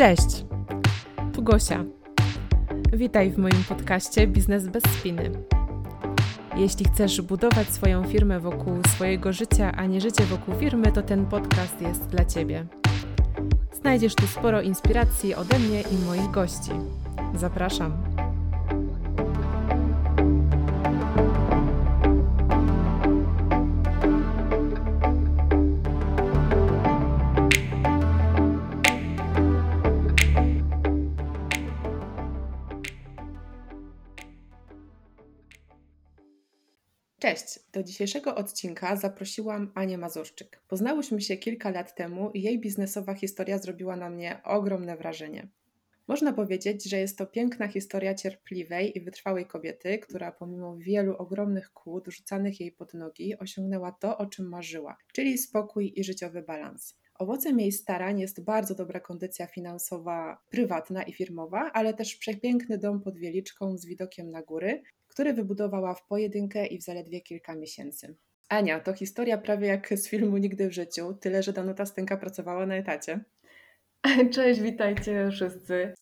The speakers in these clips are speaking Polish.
Cześć! Tu Gosia. Witaj w moim podcaście Biznes bez spiny. Jeśli chcesz budować swoją firmę wokół swojego życia, a nie życie wokół firmy, to ten podcast jest dla Ciebie. Znajdziesz tu sporo inspiracji ode mnie i moich gości. Zapraszam. Do dzisiejszego odcinka zaprosiłam Anię Mazurczyk. Poznałyśmy się kilka lat temu i jej biznesowa historia zrobiła na mnie ogromne wrażenie. Można powiedzieć, że jest to piękna historia cierpliwej i wytrwałej kobiety, która pomimo wielu ogromnych kłód rzucanych jej pod nogi osiągnęła to, o czym marzyła, czyli spokój i życiowy balans. Owocem jej starań jest bardzo dobra kondycja finansowa, prywatna i firmowa, ale też przepiękny dom pod Wieliczką z widokiem na góry, który wybudowała w pojedynkę i w zaledwie kilka miesięcy. Ania, to historia prawie jak z filmu Nigdy w życiu, tyle że Danuta Stęka pracowała na etacie. Cześć, witajcie wszyscy.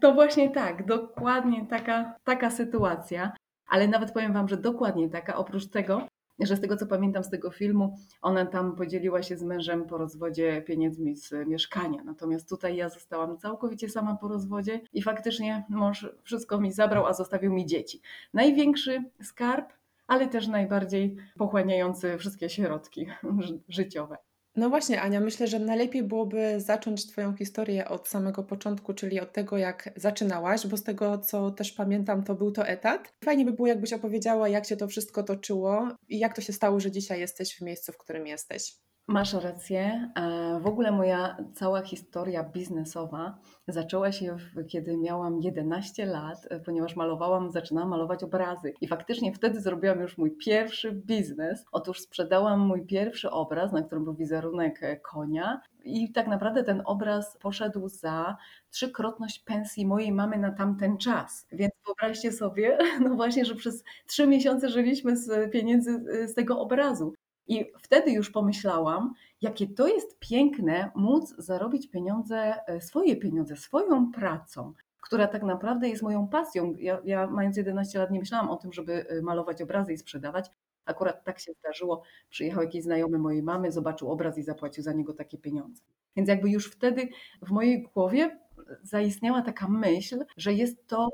To właśnie tak, dokładnie taka, taka sytuacja, ale nawet powiem Wam, że dokładnie taka. Oprócz tego, że z tego co pamiętam z tego filmu, ona tam podzieliła się z mężem po rozwodzie pieniędzmi z mieszkania. Natomiast tutaj ja zostałam całkowicie sama po rozwodzie i faktycznie mąż wszystko mi zabrał, a zostawił mi dzieci. Największy skarb, ale też najbardziej pochłaniający wszystkie środki życiowe. No właśnie, Ania, myślę, że najlepiej byłoby zacząć Twoją historię od samego początku, czyli od tego, jak zaczynałaś, bo z tego, co też pamiętam, to był to etat. Fajnie by było, jakbyś opowiedziała, jak się to wszystko toczyło i jak to się stało, że dzisiaj jesteś w miejscu, w którym jesteś. Masz rację. E, w ogóle moja cała historia biznesowa zaczęła się, kiedy miałam 11 lat, e, ponieważ malowałam, zaczynałam malować obrazy. I faktycznie wtedy zrobiłam już mój pierwszy biznes. Otóż sprzedałam mój pierwszy obraz, na którym był wizerunek e, konia. I tak naprawdę ten obraz poszedł za trzykrotność pensji mojej mamy na tamten czas. Więc wyobraźcie sobie, no właśnie, że przez trzy miesiące żyliśmy z pieniędzy z tego obrazu. I wtedy już pomyślałam, jakie to jest piękne móc zarobić pieniądze, e, swoje pieniądze, swoją pracą, która tak naprawdę jest moją pasją. Ja, ja mając 11 lat nie myślałam o tym, żeby e, malować obrazy i sprzedawać. Akurat tak się zdarzyło. Przyjechał jakiś znajomy mojej mamy, zobaczył obraz i zapłacił za niego takie pieniądze. Więc jakby już wtedy w mojej głowie zaistniała taka myśl, że jest to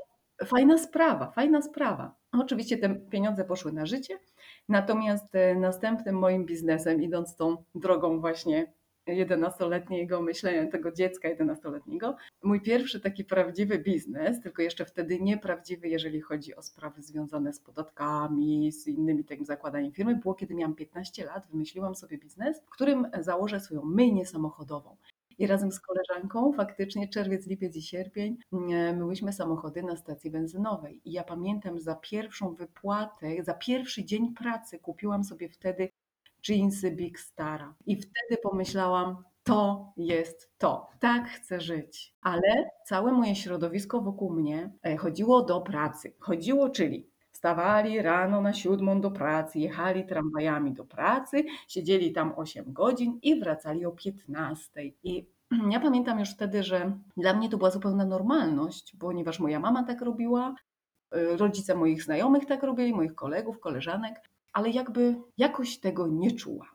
fajna sprawa, fajna sprawa. Oczywiście te pieniądze poszły na życie, natomiast e, następnym moim biznesem, idąc tą drogą właśnie 11-letniego myślenia, tego dziecka 11-letniego, mój pierwszy taki prawdziwy biznes, tylko jeszcze wtedy nieprawdziwy, jeżeli chodzi o sprawy związane z podatkami, z innymi takim zakładaniem firmy, było kiedy miałam 15 lat, wymyśliłam sobie biznes, w którym założę swoją myjnię samochodową. I razem z koleżanką faktycznie czerwiec, lipiec i sierpień mm, myłyśmy samochody na stacji benzynowej. I ja pamiętam za pierwszą wypłatę, za pierwszy dzień pracy kupiłam sobie wtedy jeansy Big Stara. I wtedy pomyślałam, to jest to. Tak chcę żyć. Ale całe moje środowisko wokół mnie e, chodziło do pracy. Chodziło, czyli Wstawali rano na siódmą do pracy, jechali tramwajami do pracy, siedzieli tam 8 godzin i wracali o 15. I ja pamiętam już wtedy, że dla mnie to była zupełna normalność, ponieważ moja mama tak robiła, y, rodzice moich znajomych tak robili, moich kolegów, koleżanek, ale jakby jakoś tego nie czuła.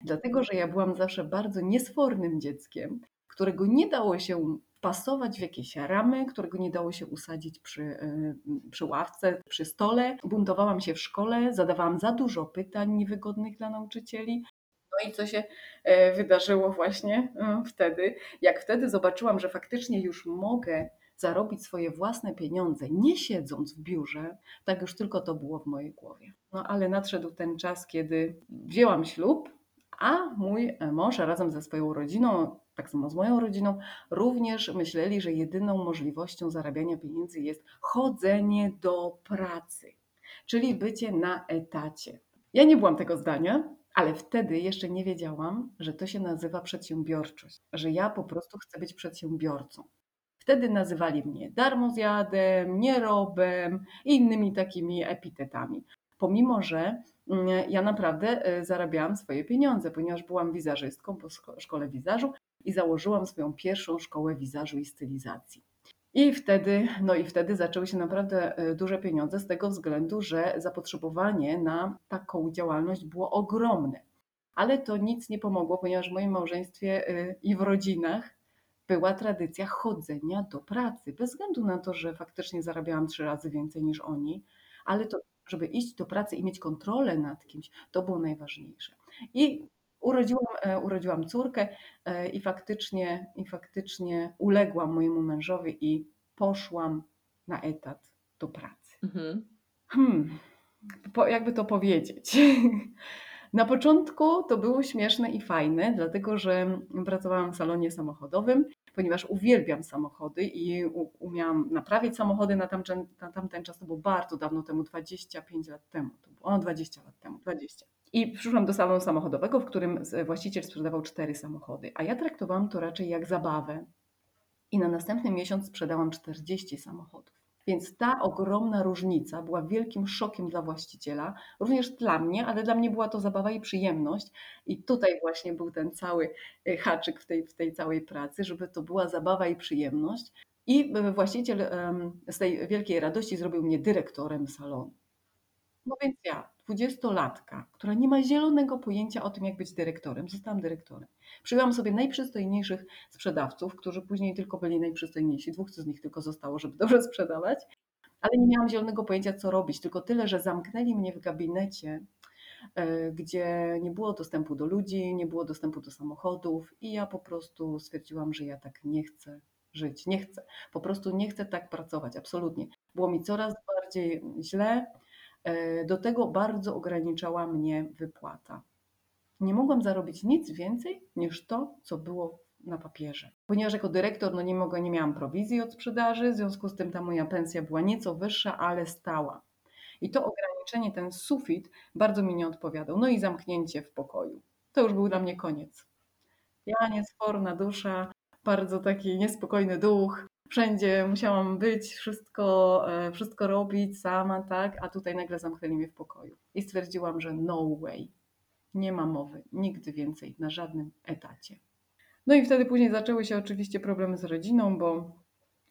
Dlatego, że ja byłam zawsze bardzo niesfornym dzieckiem, którego nie dało się pasować w jakieś ramy, którego nie dało się usadzić przy, y, przy ławce, przy stole. Buntowałam się w szkole, zadawałam za dużo pytań niewygodnych dla nauczycieli. No i co się e, wydarzyło właśnie e, wtedy? Jak wtedy zobaczyłam, że faktycznie już mogę zarobić swoje własne pieniądze, nie siedząc w biurze, tak już tylko to było w mojej głowie. No ale nadszedł ten czas, kiedy wzięłam ślub, a mój mąż razem ze swoją rodziną tak samo z moją rodziną, również myśleli, że jedyną możliwością zarabiania pieniędzy jest chodzenie do pracy, czyli bycie na etacie. Ja nie byłam tego zdania, ale wtedy jeszcze nie wiedziałam, że to się nazywa przedsiębiorczość, że ja po prostu chcę być przedsiębiorcą. Wtedy nazywali mnie darmozjadem, nierobem i innymi takimi epitetami. Pomimo, że mm, ja naprawdę e, zarabiałam swoje pieniądze, ponieważ byłam wizażystką po szkole wizażu i założyłam swoją pierwszą szkołę wizażu i stylizacji. I wtedy, no i wtedy zaczęły się naprawdę e, duże pieniądze z tego względu, że zapotrzebowanie na taką działalność było ogromne. Ale to nic nie pomogło, ponieważ w moim małżeństwie e, i w rodzinach była tradycja chodzenia do pracy, bez względu na to, że faktycznie zarabiałam trzy razy więcej niż oni, ale to, żeby iść do pracy i mieć kontrolę nad kimś, to było najważniejsze. I urodziłam, e, urodziłam córkę e, i faktycznie, i faktycznie uległam mojemu mężowi i poszłam na etat do pracy. Mhm. Hmm, po, jakby to powiedzieć. Na początku to było śmieszne i fajne, dlatego że pracowałam w salonie samochodowym, ponieważ uwielbiam samochody i umiałam naprawiać samochody na tamten, na tamten czas. To było bardzo dawno temu, 25 lat temu. To było, o, 20 lat temu, 20. I przyszłam do salonu samochodowego, w którym właściciel sprzedawał cztery samochody, a ja traktowałam to raczej jak zabawę. I na następny miesiąc sprzedałam 40 samochodów. Więc ta ogromna różnica była wielkim szokiem dla właściciela, również dla mnie, ale dla mnie była to zabawa i przyjemność. I tutaj właśnie był ten cały e, haczyk w tej, w tej całej pracy, żeby to była zabawa i przyjemność. I e, właściciel z tej wielkiej radości zrobił mnie dyrektorem salonu. No więc ja, dwudziestolatka, która nie ma zielonego pojęcia o tym, jak być dyrektorem, zostałam dyrektorem. Przyjęłam sobie najprzystojniejszych sprzedawców, którzy później tylko byli najprzystojniejsi. Dwóch z nich tylko zostało, żeby dobrze sprzedawać. Ale nie miałam zielonego pojęcia, co robić. Tylko tyle, że zamknęli mnie w gabinecie, e, gdzie nie było dostępu do ludzi, nie było dostępu do samochodów, i ja po prostu stwierdziłam, że ja tak nie chcę żyć. Nie chcę. Po prostu nie chcę tak pracować. Absolutnie. Było mi coraz bardziej źle do tego bardzo ograniczała mnie wypłata. Nie mogłam zarobić nic więcej niż to, co było na papierze. Ponieważ jako dyrektor no nie, mogę, nie miałam prowizji od sprzedaży, w związku z tym ta moja pensja była nieco wyższa, ale stała. I to ograniczenie, ten sufit bardzo mi nie odpowiadał. No i zamknięcie w pokoju. To już był dla mnie koniec. Ja, niesforna dusza, bardzo taki niespokojny duch, wszędzie musiałam być, wszystko, e, wszystko robić sama, tak, a tutaj nagle zamknęli mnie w pokoju. I stwierdziłam, że no way, nie ma mowy, nigdy więcej, na żadnym etacie. No i wtedy później zaczęły się oczywiście problemy z rodziną, bo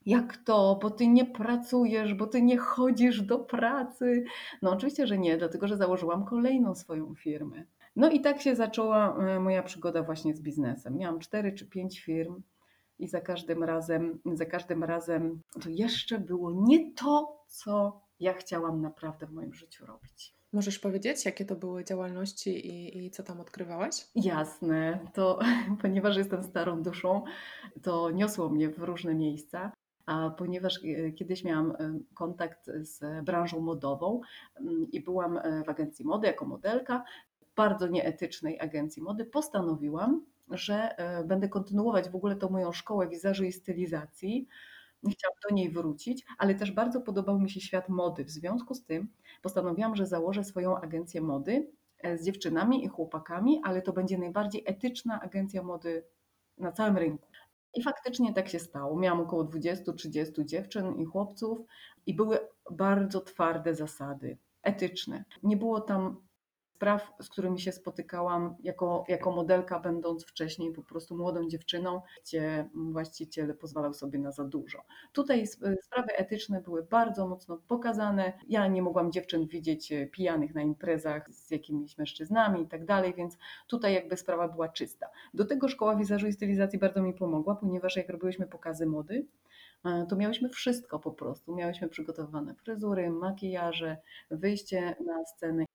jak to, bo ty nie pracujesz, bo ty nie chodzisz do pracy. No oczywiście, że nie, dlatego że założyłam kolejną swoją firmę. No i tak się zaczęła e, moja przygoda właśnie z biznesem. Miałam cztery czy pięć firm i za każdym razem, za każdym razem to jeszcze było nie to, co ja chciałam naprawdę w moim życiu robić. Możesz powiedzieć, jakie to były działalności i, i co tam odkrywałaś? Jasne, to ponieważ jestem starą duszą, to niosło mnie w różne miejsca. A ponieważ e, kiedyś miałam e, kontakt z branżą modową mm, i byłam e, w agencji mody jako modelka, bardzo nieetycznej agencji mody, postanowiłam, że e, będę kontynuować w ogóle tą moją szkołę wizażu i stylizacji. Chciałam do niej wrócić, ale też bardzo podobał mi się świat mody. W związku z tym postanowiłam, że założę swoją agencję mody e, z dziewczynami i chłopakami, ale to będzie najbardziej etyczna agencja mody na całym rynku. I faktycznie tak się stało. Miałam około 20-30 dziewczyn i chłopców i były bardzo twarde zasady etyczne. Nie było tam spraw, z którymi się spotykałam jako, jako modelka, będąc wcześniej po prostu młodą dziewczyną, gdzie właściciel pozwalał sobie na za dużo. Tutaj sprawy etyczne były bardzo mocno pokazane. Ja nie mogłam dziewczyn widzieć e, pijanych na imprezach z jakimiś mężczyznami i tak dalej, więc tutaj jakby sprawa była czysta. Do tego szkoła wizażu i stylizacji bardzo mi pomogła, ponieważ jak robiłyśmy pokazy mody, e, to miałyśmy wszystko po prostu. Miałyśmy przygotowane fryzury, makijaże, wyjście na scenę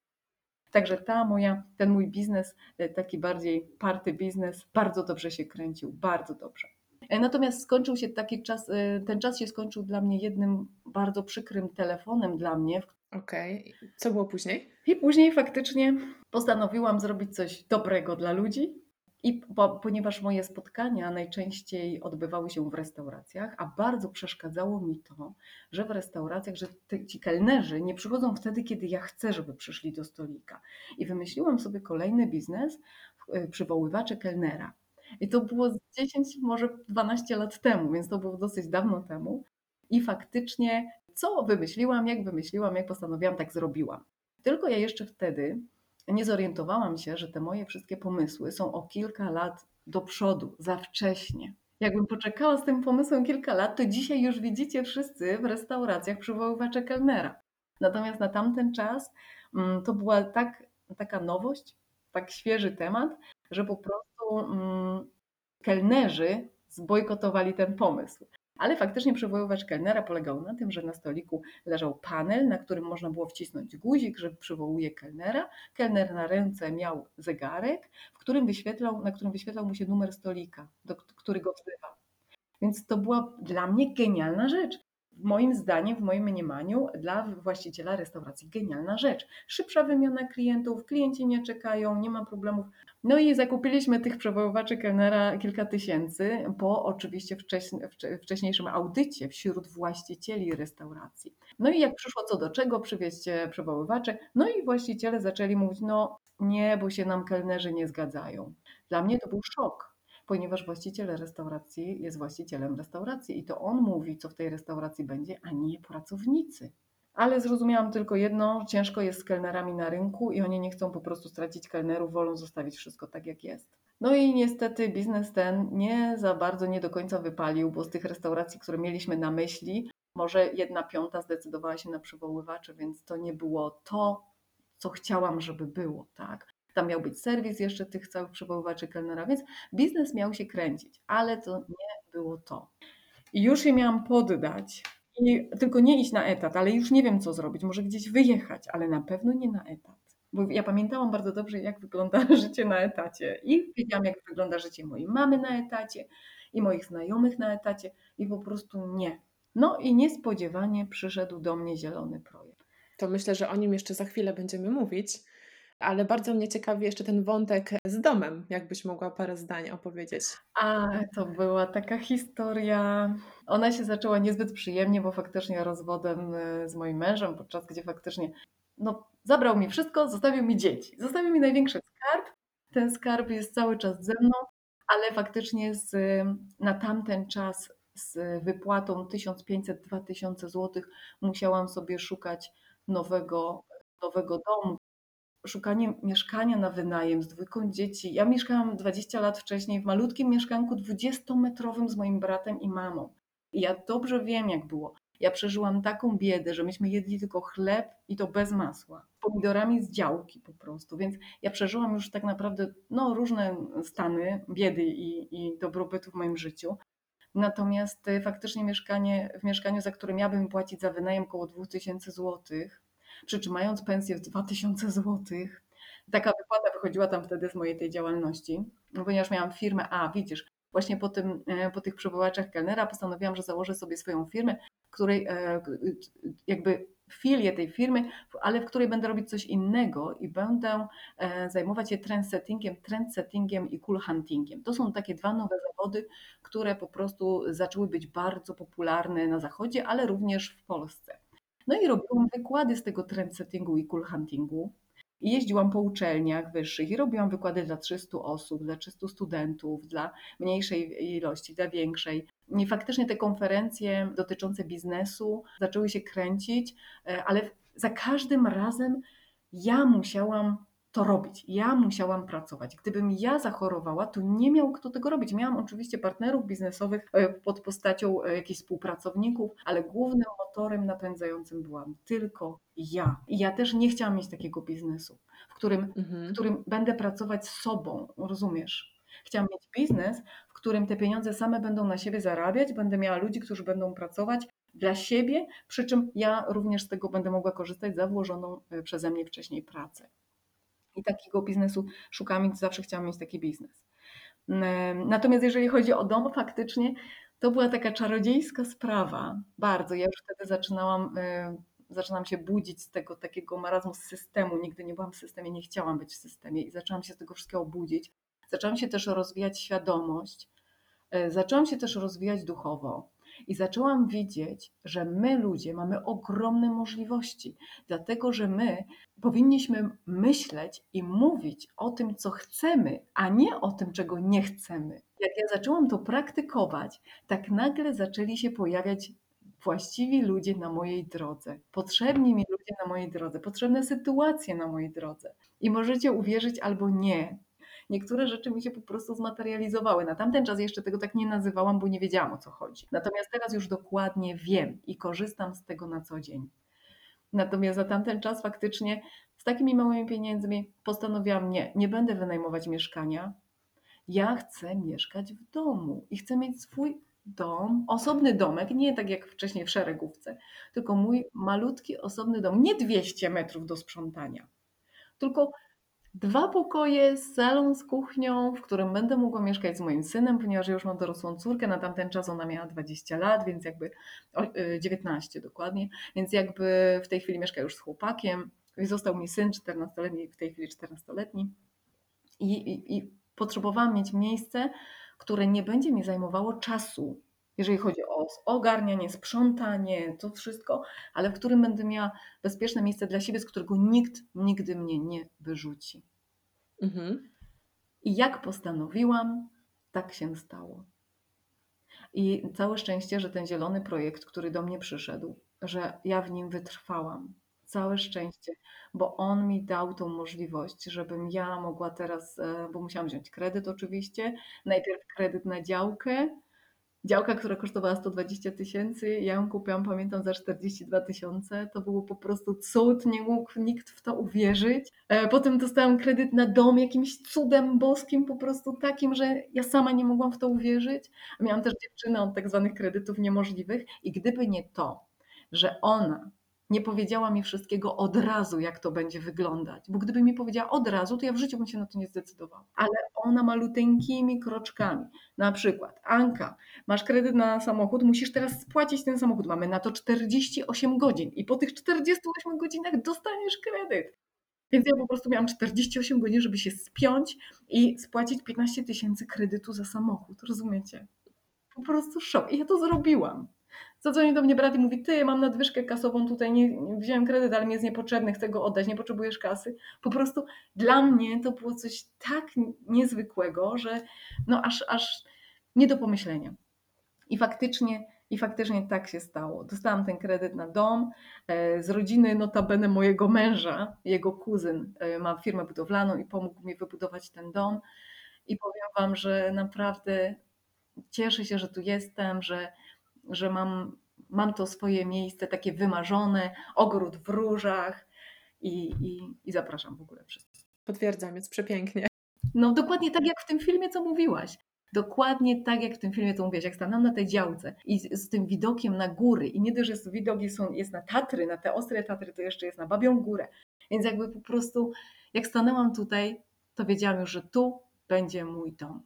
Także ta moja, ten mój biznes, e, taki bardziej party biznes, bardzo dobrze się kręcił, bardzo dobrze. E, natomiast skończył się taki czas, e, ten czas się skończył dla mnie jednym bardzo przykrym telefonem dla mnie. Okej, okay. co było później? I później faktycznie postanowiłam zrobić coś dobrego dla ludzi, i po, ponieważ moje spotkania najczęściej odbywały się w restauracjach, a bardzo przeszkadzało mi to, że w restauracjach, że te, ci kelnerzy nie przychodzą wtedy, kiedy ja chcę, żeby przyszli do stolika. I wymyśliłam sobie kolejny biznes, y, przywoływacze kelnera. I to było 10, może 12 lat temu, więc to było dosyć dawno temu. I faktycznie, co wymyśliłam, jak wymyśliłam, jak postanowiłam, tak zrobiłam. Tylko ja jeszcze wtedy nie zorientowałam się, że te moje wszystkie pomysły są o kilka lat do przodu, za wcześnie. Jakbym poczekała z tym pomysłem kilka lat, to dzisiaj już widzicie wszyscy w restauracjach przywoływacze kelnera. Natomiast na tamten czas mm, to była tak, taka nowość, tak świeży temat, że po prostu mm, kelnerzy zbojkotowali ten pomysł. Ale faktycznie przywoływacz kelnera polegał na tym, że na stoliku leżał panel, na którym można było wcisnąć guzik, że przywołuje kelnera. Kelner na ręce miał zegarek, w którym wyświetlał, na którym wyświetlał mu się numer stolika, do, który go wzywa. Więc to była dla mnie genialna rzecz moim zdaniem, w moim mniemaniu, dla właściciela restauracji genialna rzecz. Szybsza wymiana klientów, klienci nie czekają, nie ma problemów. No i zakupiliśmy tych przewoływaczy kelnera kilka tysięcy po oczywiście wcześniejszym audycie wśród właścicieli restauracji. No i jak przyszło co do czego, przywieźcie przewoływacze, no i właściciele zaczęli mówić, no nie, bo się nam kelnerzy nie zgadzają. Dla mnie to był szok ponieważ właściciel restauracji jest właścicielem restauracji i to on mówi, co w tej restauracji będzie, a nie pracownicy. Ale zrozumiałam tylko jedno, ciężko jest z kelnerami na rynku i oni nie chcą po prostu stracić kelnerów, wolą zostawić wszystko tak jak jest. No i niestety biznes ten nie za bardzo, nie do końca wypalił, bo z tych restauracji, które mieliśmy na myśli, może jedna piąta zdecydowała się na przywoływacze, więc to nie było to, co chciałam, żeby było, tak? Tam miał być serwis jeszcze tych całych przewoływaczy kelnera, więc biznes miał się kręcić, ale to nie było to. I już je miałam poddać, i tylko nie iść na etat, ale już nie wiem co zrobić, może gdzieś wyjechać, ale na pewno nie na etat. Bo ja pamiętałam bardzo dobrze, jak wygląda życie na etacie. I wiedziałam, jak wygląda życie mojej mamy na etacie i moich znajomych na etacie, i po prostu nie. No i niespodziewanie przyszedł do mnie zielony projekt. To myślę, że o nim jeszcze za chwilę będziemy mówić ale bardzo mnie ciekawi jeszcze ten wątek z domem. Jakbyś mogła parę zdań opowiedzieć? A, to była taka historia. Ona się zaczęła niezbyt przyjemnie, bo faktycznie rozwodem e, z moim mężem, podczas gdzie faktycznie no, zabrał mi wszystko, zostawił mi dzieci. Zostawił mi największy skarb. Ten skarb jest cały czas ze mną, ale faktycznie z, na tamten czas z wypłatą 1500-2000 zł musiałam sobie szukać nowego, nowego domu, szukanie mieszkania na wynajem z dwójką dzieci. Ja mieszkałam 20 lat wcześniej w malutkim mieszkanku 20-metrowym z moim bratem i mamą. I ja dobrze wiem, jak było. Ja przeżyłam taką biedę, że myśmy jedli tylko chleb i to bez masła, pomidorami z działki po prostu. Więc ja przeżyłam już tak naprawdę no, różne stany biedy i, i dobrobytu w moim życiu. Natomiast y, faktycznie mieszkanie, w mieszkaniu, za które miałabym płacić za wynajem około 2000 złotych, przy czym mając pensję w 2000 zł, taka wypłata wychodziła tam wtedy z mojej tej działalności, no ponieważ miałam firmę, a widzisz, właśnie po, tym, e, po tych przywołaczach kelnera postanowiłam, że założę sobie swoją firmę, której e, jakby filię tej firmy, ale w której będę robić coś innego i będę e, zajmować się trendsettingiem, trendsettingiem i cool huntingiem. To są takie dwa nowe zawody, które po prostu zaczęły być bardzo popularne na zachodzie, ale również w Polsce. No i robiłam wykłady z tego trendsettingu i cool huntingu. I jeździłam po uczelniach wyższych i robiłam wykłady dla 300 osób, dla 300 studentów, dla mniejszej ilości, dla większej. I faktycznie te konferencje dotyczące biznesu zaczęły się kręcić, e, ale za każdym razem ja musiałam to robić. Ja musiałam pracować. Gdybym ja zachorowała, to nie miał kto tego robić. Miałam oczywiście partnerów biznesowych e, pod postacią e, jakichś współpracowników, ale głównym motorem napędzającym byłam tylko ja. I ja też nie chciałam mieć takiego biznesu, w którym, mhm. w którym będę pracować z sobą, rozumiesz? Chciałam mieć biznes, w którym te pieniądze same będą na siebie zarabiać, będę miała ludzi, którzy będą pracować dla siebie, przy czym ja również z tego będę mogła korzystać za włożoną e, przeze mnie wcześniej pracę. I takiego biznesu szukam i zawsze chciałam mieć taki biznes. Natomiast jeżeli chodzi o dom, faktycznie to była taka czarodziejska sprawa. Bardzo. Ja już wtedy zaczynałam, zaczynam się budzić z tego takiego marazmu systemu. Nigdy nie byłam w systemie, nie chciałam być w systemie i zaczęłam się z tego wszystkiego budzić. Zaczęłam się też rozwijać świadomość. E, zaczęłam się też rozwijać duchowo. I zaczęłam widzieć, że my ludzie mamy ogromne możliwości, dlatego że my powinniśmy myśleć i mówić o tym, co chcemy, a nie o tym, czego nie chcemy. Jak ja zaczęłam to praktykować, tak nagle zaczęli się pojawiać właściwi ludzie na mojej drodze, potrzebni mi ludzie na mojej drodze, potrzebne sytuacje na mojej drodze. I możecie uwierzyć albo nie, niektóre rzeczy mi się po prostu zmaterializowały. Na tamten czas jeszcze tego tak nie nazywałam, bo nie wiedziałam o co chodzi. Natomiast teraz już dokładnie wiem i korzystam z tego na co dzień. Natomiast za tamten czas faktycznie z takimi małymi pieniędzmi postanowiłam, nie, nie będę wynajmować mieszkania. Ja chcę mieszkać w domu i chcę mieć swój dom, osobny domek, nie tak jak wcześniej w szeregówce, tylko mój malutki, osobny dom, nie 200 metrów do sprzątania, tylko dwa pokoje, salon z kuchnią, w którym będę mogła mieszkać z moim synem, ponieważ już mam dorosłą córkę, na tamten czas ona miała 20 lat, więc jakby 19 y, dokładnie, więc jakby w tej chwili mieszka już z chłopakiem. Został mi syn 14-letni, w tej chwili 14-letni. I, i, I potrzebowałam mieć miejsce, które nie będzie mi zajmowało czasu, jeżeli chodzi o ogarnianie, sprzątanie, to wszystko, ale w którym będę miała bezpieczne miejsce dla siebie, z którego nikt nigdy mnie nie wyrzuci. Mhm. I jak postanowiłam, tak się stało. I całe szczęście, że ten zielony projekt, który do mnie przyszedł, że ja w nim wytrwałam. Całe szczęście, bo on mi dał tą możliwość, żebym ja mogła teraz, e, bo musiałam wziąć kredyt oczywiście, najpierw kredyt na działkę, działka, która kosztowała 120 tysięcy, ja ją kupiłam, pamiętam, za 42 tysiące. To było po prostu cud, nie mógł nikt w to uwierzyć. E, potem dostałam kredyt na dom jakimś cudem boskim, po prostu takim, że ja sama nie mogłam w to uwierzyć. Miałam też dziewczynę od tak zwanych kredytów niemożliwych i gdyby nie to, że ona nie powiedziała mi wszystkiego od razu, jak to będzie wyglądać. Bo gdyby mi powiedziała od razu, to ja w życiu bym się na to nie zdecydowała. Ale ona maluteńkimi kroczkami. Na przykład, Anka, masz kredyt na samochód, musisz teraz spłacić ten samochód. Mamy na to 48 godzin i po tych 48 godzinach dostaniesz kredyt. Więc ja po prostu miałam 48 godzin, żeby się spiąć i spłacić 15 tysięcy kredytu za samochód. Rozumiecie? Po prostu szok. I ja to zrobiłam. Zadzwonił do mnie brat i mówi, ty, mam nadwyżkę kasową tutaj, nie, nie, wziąłem kredyt, ale mi jest niepotrzebny, chcę go oddać, nie potrzebujesz kasy. Po prostu dla mnie to było coś tak niezwykłego, że no aż, aż nie do pomyślenia. I faktycznie, i faktycznie tak się stało. Dostałam ten kredyt na dom e, z rodziny notabene mojego męża. Jego kuzyn e, ma firmę budowlaną i pomógł mi wybudować ten dom. I powiem Wam, że naprawdę cieszę się, że tu jestem, że że mam, mam to swoje miejsce takie wymarzone, ogród w różach i, i, i zapraszam w ogóle wszystkich. Potwierdzam, jest przepięknie. No dokładnie tak jak w tym filmie, co mówiłaś. Dokładnie tak jak w tym filmie, co mówiłaś, jak stanęłam na tej działce i z, z tym widokiem na góry i nie dość, że widoki są, jest na Tatry, na te ostre Tatry, to jeszcze jest na Babią Górę. Więc jakby po prostu jak stanęłam tutaj, to wiedziałam już, że tu będzie mój dom.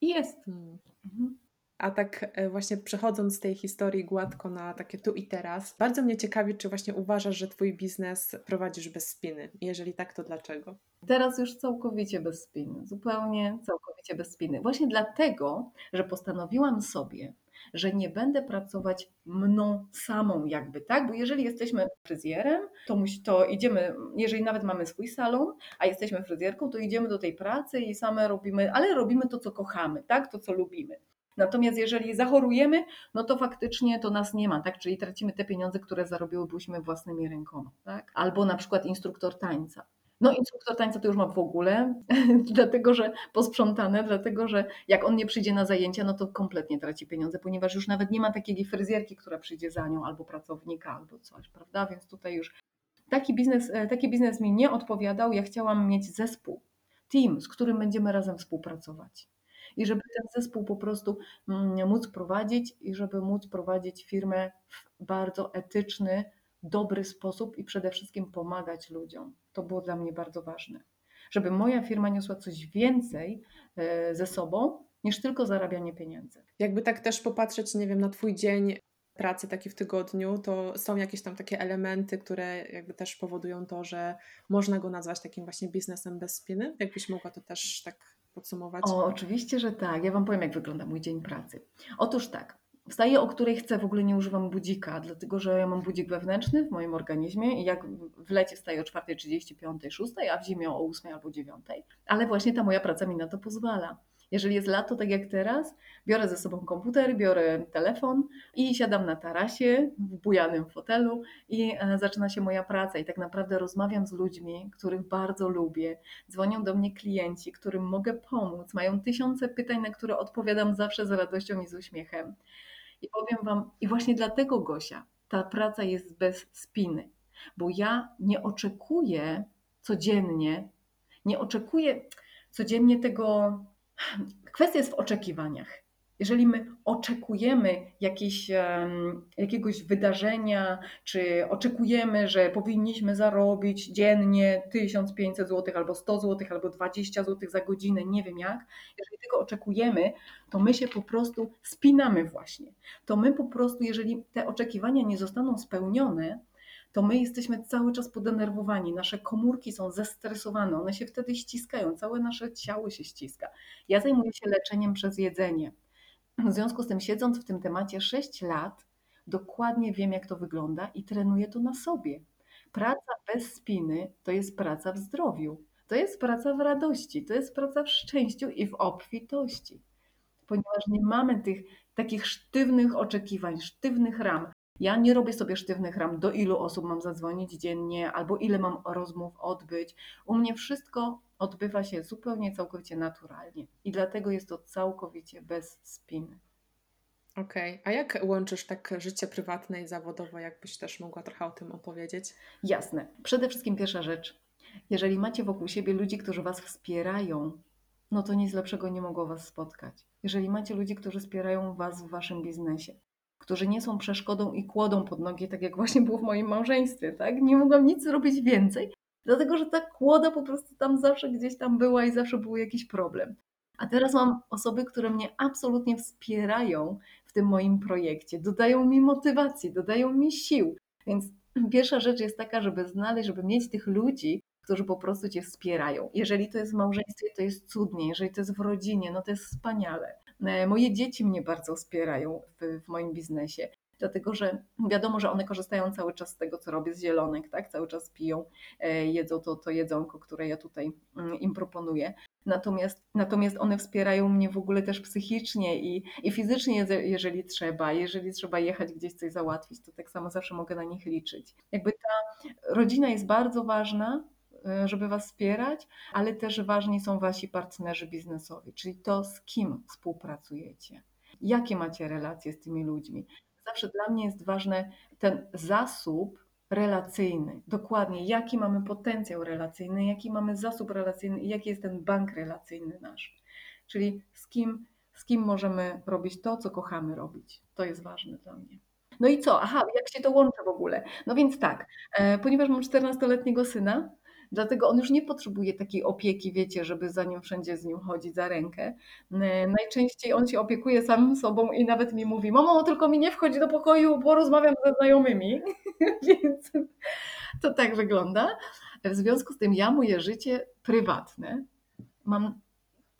I jest. Hmm. Mhm. A tak e, właśnie przechodząc z tej historii gładko na takie tu i teraz, bardzo mnie ciekawi, czy właśnie uważasz, że Twój biznes prowadzisz bez spiny? Jeżeli tak, to dlaczego? Teraz już całkowicie bez spiny, zupełnie całkowicie bez spiny. Właśnie dlatego, że postanowiłam sobie, że nie będę pracować mną samą jakby, tak? Bo jeżeli jesteśmy fryzjerem, to, musi, to idziemy, jeżeli nawet mamy swój salon, a jesteśmy fryzjerką, to idziemy do tej pracy i same robimy, ale robimy to, co kochamy, tak? To, co lubimy. Natomiast jeżeli zachorujemy, no to faktycznie to nas nie ma, tak? Czyli tracimy te pieniądze, które zarobiłybyśmy własnymi rękoma, tak? Albo na przykład instruktor tańca. No instruktor tańca to już ma w ogóle, dlatego że posprzątane, dlatego że jak on nie przyjdzie na zajęcia, no to kompletnie traci pieniądze, ponieważ już nawet nie ma takiej fryzjerki, która przyjdzie za nią, albo pracownika, albo coś, prawda? Więc tutaj już taki biznes, e, taki biznes mi nie odpowiadał. Ja chciałam mieć zespół, team, z którym będziemy razem współpracować i żeby ten zespół po prostu mm, móc prowadzić i żeby móc prowadzić firmę w bardzo etyczny, dobry sposób i przede wszystkim pomagać ludziom. To było dla mnie bardzo ważne. Żeby moja firma niosła coś więcej e, ze sobą niż tylko zarabianie pieniędzy. Jakby tak też popatrzeć, nie wiem, na Twój dzień pracy taki w tygodniu, to są jakieś tam takie elementy, które jakby też powodują to, że można go nazwać takim właśnie biznesem bez spiny? Jakbyś mogła to też tak podsumować? O, oczywiście, że tak. Ja Wam powiem, jak wygląda mój dzień pracy. Otóż tak. Wstaję o której chcę, w ogóle nie używam budzika, dlatego że ja mam budzik wewnętrzny w moim organizmie i jak w lecie wstaję o 4.30, 5, 6, a w zimie o 8 albo 9. Ale właśnie ta moja praca mi na to pozwala. Jeżeli jest lato, tak jak teraz, biorę ze sobą komputer, biorę telefon i siadam na tarasie w bujanym fotelu i e, zaczyna się moja praca. I tak naprawdę rozmawiam z ludźmi, których bardzo lubię. Dzwonią do mnie klienci, którym mogę pomóc. Mają tysiące pytań, na które odpowiadam zawsze z radością i z uśmiechem. I powiem Wam, i właśnie dlatego, Gosia, ta praca jest bez spiny, bo ja nie oczekuję codziennie, nie oczekuję codziennie tego. Kwestia jest w oczekiwaniach. Jeżeli my oczekujemy jakiegoś wydarzenia, czy oczekujemy, że powinniśmy zarobić dziennie 1500 zł, albo 100 zł, albo 20 zł za godzinę, nie wiem jak, jeżeli tego oczekujemy, to my się po prostu spinamy właśnie. To my po prostu, jeżeli te oczekiwania nie zostaną spełnione, to my jesteśmy cały czas podenerwowani, nasze komórki są zestresowane, one się wtedy ściskają, całe nasze ciało się ściska. Ja zajmuję się leczeniem przez jedzenie. W związku z tym, siedząc w tym temacie 6 lat, dokładnie wiem, jak to wygląda i trenuję to na sobie. Praca bez spiny to jest praca w zdrowiu, to jest praca w radości, to jest praca w szczęściu i w obfitości. Ponieważ nie mamy tych takich sztywnych oczekiwań, sztywnych ram. Ja nie robię sobie sztywnych ram, do ilu osób mam zadzwonić dziennie, albo ile mam rozmów odbyć. U mnie wszystko odbywa się zupełnie, całkowicie naturalnie. I dlatego jest to całkowicie bez spiny. Okej, okay. a jak łączysz tak życie prywatne i zawodowe? Jakbyś też mogła trochę o tym opowiedzieć? Jasne. Przede wszystkim pierwsza rzecz. Jeżeli macie wokół siebie ludzi, którzy Was wspierają, no to nic lepszego nie mogło Was spotkać. Jeżeli macie ludzi, którzy wspierają Was w Waszym biznesie, którzy nie są przeszkodą i kłodą pod nogi, tak jak właśnie było w moim małżeństwie, tak? Nie mogłam nic zrobić więcej, dlatego że ta kłoda po prostu tam zawsze gdzieś tam była i zawsze był jakiś problem. A teraz mam osoby, które mnie absolutnie wspierają w tym moim projekcie, dodają mi motywacji, dodają mi sił. Więc pierwsza rzecz jest taka, żeby znaleźć, żeby mieć tych ludzi, którzy po prostu cię wspierają. Jeżeli to jest w małżeństwie, to jest cudnie, jeżeli to jest w rodzinie, no to jest wspaniale. E, moje dzieci mnie bardzo wspierają w, w moim biznesie dlatego że wiadomo, że one korzystają cały czas z tego, co robię z zielonek, tak? Cały czas piją, e, jedzą to, to jedzonko, które ja tutaj mm, im proponuję. Natomiast, natomiast one wspierają mnie w ogóle też psychicznie i, i fizycznie, jeżeli trzeba. Jeżeli trzeba jechać gdzieś coś załatwić, to tak samo zawsze mogę na nich liczyć. Jakby ta rodzina jest bardzo ważna, żeby Was wspierać, ale też ważni są Wasi partnerzy biznesowi, czyli to, z kim współpracujecie. Jakie macie relacje z tymi ludźmi? Zawsze dla mnie jest ważny ten zasób relacyjny. Dokładnie, jaki mamy potencjał relacyjny, jaki mamy zasób relacyjny i jaki jest ten bank relacyjny nasz. Czyli z kim, z kim możemy robić to, co kochamy robić. To jest ważne dla mnie. No i co? Aha, jak się to łączy w ogóle? No więc tak, e, ponieważ mam 14-letniego syna, Dlatego on już nie potrzebuje takiej opieki, wiecie, żeby za nią wszędzie z nim chodzić za rękę. E, najczęściej on się opiekuje sam sobą i nawet mi mówi: Mamo, tylko mi nie wchodzi do pokoju, bo rozmawiam ze znajomymi. Więc to tak wygląda. W związku z tym ja moje życie prywatne mam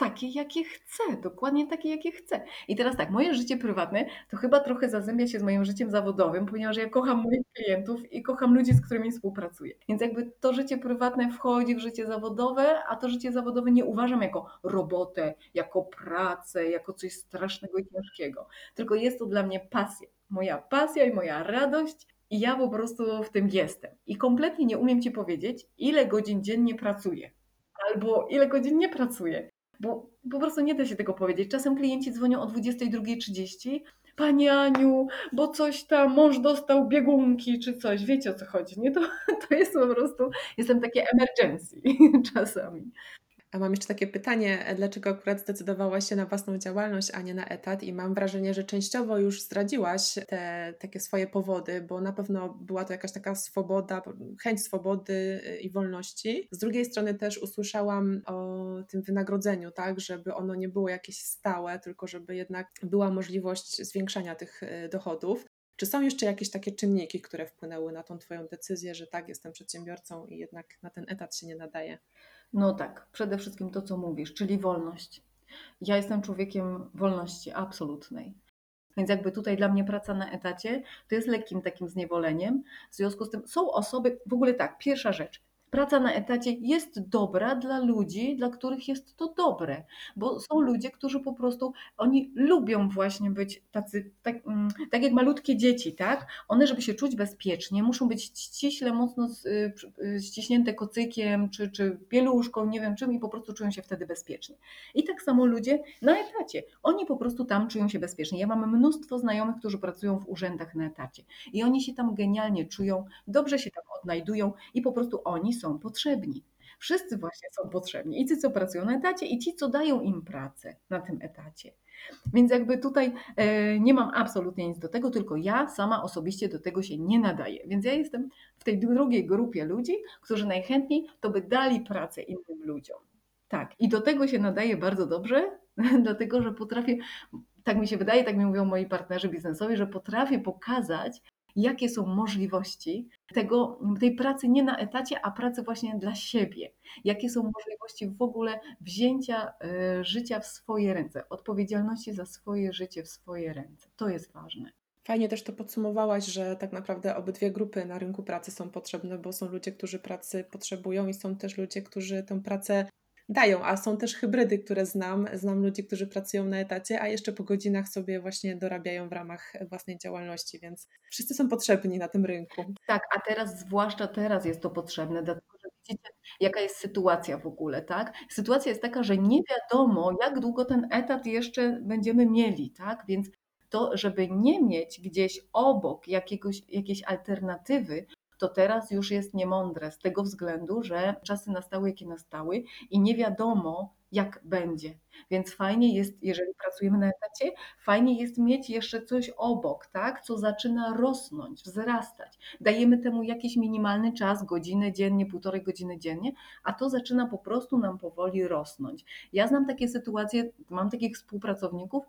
takie, jakie chcę, dokładnie takie, jakie chcę. I teraz tak, moje życie prywatne to chyba trochę zazębia się z moim życiem zawodowym, ponieważ ja kocham moich klientów i kocham ludzi, z którymi współpracuję. Więc jakby to życie prywatne wchodzi w życie zawodowe, a to życie zawodowe nie uważam jako robotę, jako pracę, jako coś strasznego i ciężkiego. Tylko jest to dla mnie pasja. Moja pasja i moja radość i ja po prostu w tym jestem. I kompletnie nie umiem Ci powiedzieć, ile godzin dziennie pracuję albo ile godzin nie pracuję bo po prostu nie da się tego powiedzieć. Czasem klienci dzwonią o 22.30, Pani Aniu, bo coś tam, mąż dostał biegunki czy coś, wiecie o co chodzi, nie? To, to jest po prostu, jestem takie emergency czasami. A mam jeszcze takie pytanie, dlaczego akurat zdecydowałaś się na własną działalność, a nie na etat? I mam wrażenie, że częściowo już zdradziłaś te takie swoje powody, bo na pewno była to jakaś taka swoboda, chęć swobody e, i wolności. Z drugiej strony też usłyszałam o tym wynagrodzeniu, tak, żeby ono nie było jakieś stałe, tylko żeby jednak była możliwość zwiększania tych e, dochodów. Czy są jeszcze jakieś takie czynniki, które wpłynęły na tą Twoją decyzję, że tak, jestem przedsiębiorcą i jednak na ten etat się nie nadaje? No tak, przede wszystkim to, co mówisz, czyli wolność. Ja jestem człowiekiem wolności absolutnej. Więc jakby tutaj dla mnie praca na etacie to jest lekkim takim zniewoleniem. W związku z tym są osoby, w ogóle tak, pierwsza rzecz, praca na etacie jest dobra dla ludzi, dla których jest to dobre, bo są ludzie, którzy po prostu oni lubią właśnie być tacy, tak, mm, tak jak malutkie dzieci, tak? One, żeby się czuć bezpiecznie, muszą być ściśle, mocno y, y, ściśnięte kocykiem czy, czy pieluszką, nie wiem czym i po prostu czują się wtedy bezpiecznie. I tak samo ludzie na etacie. Oni po prostu tam czują się bezpiecznie. Ja mam mnóstwo znajomych, którzy pracują w urzędach na etacie i oni się tam genialnie czują, dobrze się tam odnajdują i po prostu oni są potrzebni. Wszyscy właśnie są potrzebni. I ci, co pracują na etacie, i ci, co dają im pracę na tym etacie. Więc jakby tutaj e, nie mam absolutnie nic do tego, tylko ja sama osobiście do tego się nie nadaję. Więc ja jestem w tej drugiej grupie ludzi, którzy najchętniej to by dali pracę innym ludziom. Tak, i do tego się nadaje bardzo dobrze, dlatego że potrafię, tak mi się wydaje, tak mi mówią moi partnerzy biznesowi, że potrafię pokazać, jakie są możliwości tego, tej pracy nie na etacie, a pracy właśnie dla siebie. Jakie są możliwości w ogóle wzięcia y, życia w swoje ręce, odpowiedzialności za swoje życie w swoje ręce. To jest ważne. Fajnie też to podsumowałaś, że tak naprawdę obydwie grupy na rynku pracy są potrzebne, bo są ludzie, którzy pracy potrzebują i są też ludzie, którzy tę pracę dają, a są też hybrydy, które znam. Znam ludzi, którzy pracują na etacie, a jeszcze po godzinach sobie właśnie dorabiają w ramach własnej działalności, więc wszyscy są potrzebni na tym rynku. Tak, a teraz, zwłaszcza teraz jest to potrzebne, dlatego że widzicie, jaka jest sytuacja w ogóle, tak? Sytuacja jest taka, że nie wiadomo, jak długo ten etat jeszcze będziemy mieli, tak? Więc to, żeby nie mieć gdzieś obok jakiegoś, jakiejś alternatywy, to teraz już jest niemądre z tego względu, że czasy nastały, jakie nastały i nie wiadomo, jak będzie. Więc fajnie jest, jeżeli pracujemy na etacie, fajnie jest mieć jeszcze coś obok, tak, co zaczyna rosnąć, wzrastać. Dajemy temu jakiś minimalny czas, godzinę dziennie, półtorej godziny dziennie, a to zaczyna po prostu nam powoli rosnąć. Ja znam takie sytuacje, mam takich współpracowników,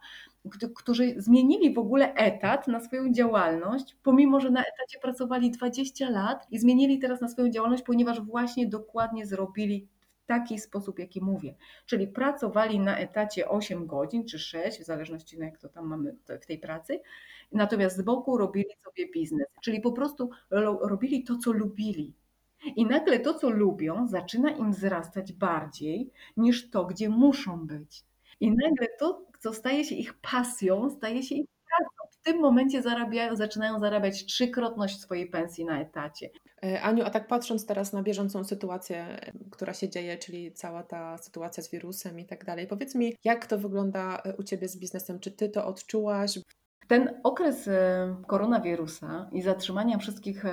którzy zmienili w ogóle etat na swoją działalność, pomimo że na etacie pracowali 20 lat i zmienili teraz na swoją działalność, ponieważ właśnie dokładnie zrobili taki sposób, jaki mówię. Czyli pracowali na etacie 8 godzin czy 6, w zależności na jak to tam mamy w tej pracy, natomiast z boku robili sobie biznes. Czyli po prostu robili to, co lubili. I nagle to, co lubią, zaczyna im wzrastać bardziej niż to, gdzie muszą być. I nagle to, co staje się ich pasją, staje się ich pracą. W tym momencie zarabiają, zaczynają zarabiać trzykrotność swojej pensji na etacie. E, Aniu, a tak patrząc teraz na bieżącą sytuację, która się dzieje, czyli cała ta sytuacja z wirusem i tak dalej, powiedz mi, jak to wygląda e, u Ciebie z biznesem? Czy Ty to odczułaś? Ten okres e, koronawirusa i zatrzymania wszystkich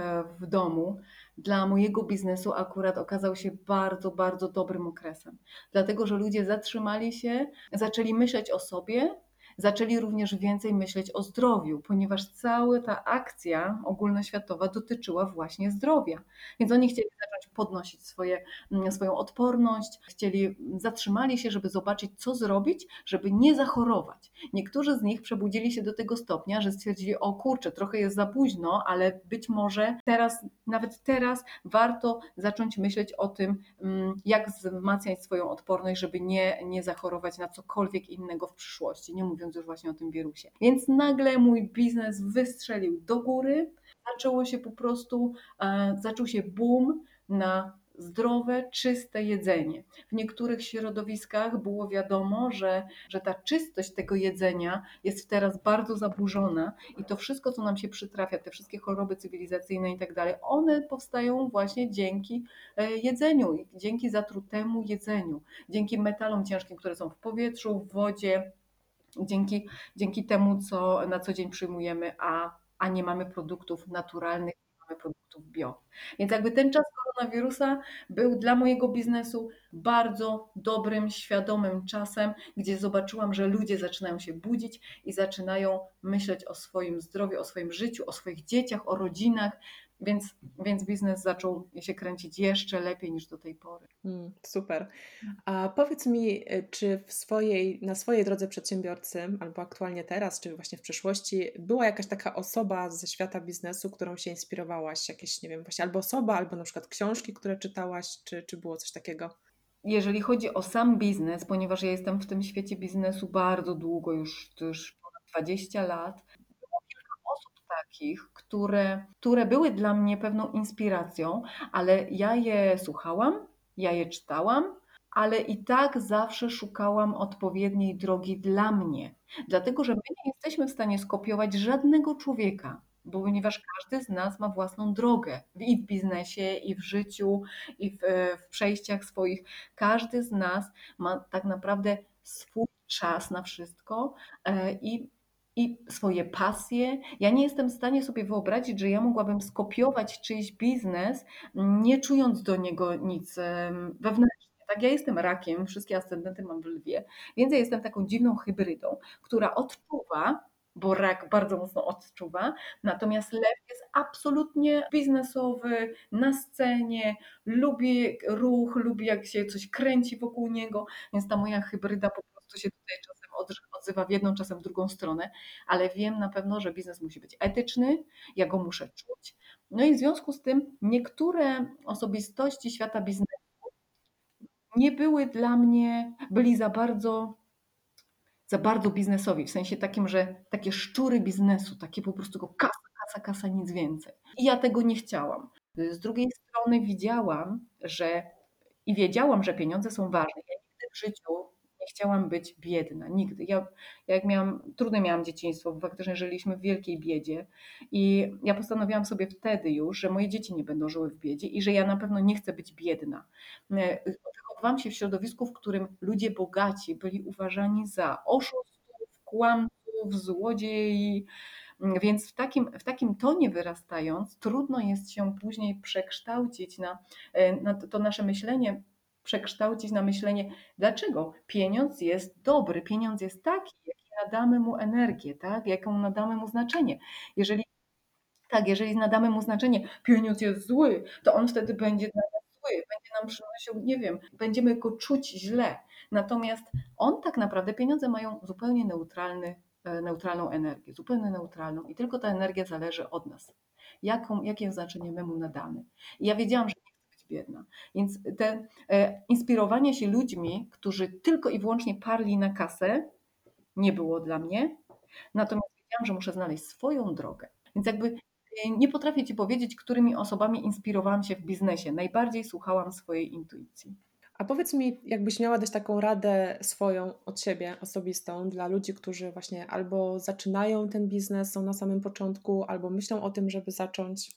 w domu dla mojego biznesu akurat okazał się bardzo, bardzo dobrym okresem. Dlatego, że ludzie zatrzymali się, zaczęli myśleć o sobie, zaczęli również więcej myśleć o zdrowiu, ponieważ cała ta akcja ogólnoświatowa dotyczyła właśnie zdrowia. Więc oni chcieli zacząć podnosić swoje, mm, swoją odporność, chcieli, zatrzymali się, żeby zobaczyć, co zrobić, żeby nie zachorować. Niektórzy z nich przebudzili się do tego stopnia, że stwierdzili, o kurczę, trochę jest za późno, ale być może teraz, nawet teraz warto zacząć myśleć o tym, mm, jak wzmacniać swoją odporność, żeby nie, nie zachorować na cokolwiek innego w przyszłości. Nie mówiąc mówiąc już właśnie o tym wirusie. Więc nagle mój biznes wystrzelił do góry, zaczęło się po prostu, e, zaczął się boom na zdrowe, czyste jedzenie. W niektórych środowiskach było wiadomo, że, że ta czystość tego jedzenia jest teraz bardzo zaburzona i to wszystko, co nam się przytrafia, te wszystkie choroby cywilizacyjne i tak dalej, one powstają właśnie dzięki e, jedzeniu, dzięki zatrutemu jedzeniu, dzięki metalom ciężkim, które są w powietrzu, w wodzie, dzięki, dzięki temu, co na co dzień przyjmujemy, a, a nie mamy produktów naturalnych, nie mamy produktów bio. Więc jakby ten czas koronawirusa był dla mojego biznesu bardzo dobrym, świadomym czasem, gdzie zobaczyłam, że ludzie zaczynają się budzić i zaczynają myśleć o swoim zdrowiu, o swoim życiu, o swoich dzieciach, o rodzinach, więc, więc biznes zaczął się kręcić jeszcze lepiej niż do tej pory. Mm, super. A powiedz mi, y, czy w swojej, na swojej drodze przedsiębiorcy, albo aktualnie teraz, czy właśnie w przyszłości, była jakaś taka osoba ze świata biznesu, którą się inspirowałaś? Jakieś, nie wiem, właśnie albo osoba, albo na przykład książki, które czytałaś, czy, czy było coś takiego? Jeżeli chodzi o sam biznes, ponieważ ja jestem w tym świecie biznesu bardzo długo, już, już ponad 20 lat, które, które były dla mnie pewną inspiracją, ale ja je słuchałam, ja je czytałam, ale i tak zawsze szukałam odpowiedniej drogi dla mnie. Dlatego, że my nie jesteśmy w stanie skopiować żadnego człowieka, bo ponieważ każdy z nas ma własną drogę i w biznesie, i w życiu, i w, w przejściach swoich. Każdy z nas ma tak naprawdę swój czas na wszystko e, i i swoje pasje. Ja nie jestem w stanie sobie wyobrazić, że ja mogłabym skopiować czyjś biznes, nie czując do niego nic wewnętrznie. Tak, ja jestem rakiem, wszystkie ascendenty mam w lwie, więc ja jestem taką dziwną hybrydą, która odczuwa, bo rak bardzo mocno odczuwa, natomiast lew jest absolutnie biznesowy, na scenie, lubi ruch, lubi jak się coś kręci wokół niego, więc ta moja hybryda po prostu się tutaj czasem odzywa w jedną, czasem w drugą stronę, ale wiem na pewno, że biznes musi być etyczny, ja go muszę czuć. No i w związku z tym niektóre osobistości świata biznesu nie były dla mnie, byli za bardzo, za bardzo biznesowi, w sensie takim, że takie szczury biznesu, takie po prostu kasa, kasa, kasa, nic więcej. I ja tego nie chciałam. Z drugiej strony widziałam, że i wiedziałam, że pieniądze są ważne. Ja nigdy w życiu nie chciałam być biedna, nigdy. Ja, jak miałam, trudne miałam dzieciństwo, bo faktycznie żyliśmy w wielkiej biedzie i ja postanowiłam sobie wtedy już, że moje dzieci nie będą żyły w biedzie i że ja na pewno nie chcę być biedna. E, wychowałam się w środowisku, w którym ludzie bogaci byli uważani za oszustów, kłamców, złodziei, więc w takim, w takim tonie wyrastając, trudno jest się później przekształcić na, e, na to nasze myślenie przekształcić na myślenie, dlaczego pieniądz jest dobry, pieniądz jest taki, jaki nadamy mu energię, tak? jaką nadamy mu znaczenie. Jeżeli tak, jeżeli nadamy mu znaczenie, pieniądz jest zły, to on wtedy będzie dla nas zły, będzie nam przynosił, nie wiem, będziemy go czuć źle. Natomiast on tak naprawdę, pieniądze mają zupełnie neutralny, e, neutralną energię, zupełnie neutralną i tylko ta energia zależy od nas. Jaką, jakie znaczenie my mu nadamy. I ja wiedziałam, że biedna. Więc te e, inspirowanie się ludźmi, którzy tylko i wyłącznie parli na kasę, nie było dla mnie. Natomiast wiedziałam, że muszę znaleźć swoją drogę. Więc jakby e, nie potrafię Ci powiedzieć, którymi osobami inspirowałam się w biznesie. Najbardziej słuchałam swojej intuicji. A powiedz mi, jakbyś miała dać taką radę swoją od siebie, osobistą, dla ludzi, którzy właśnie albo zaczynają ten biznes, są na samym początku, albo myślą o tym, żeby zacząć?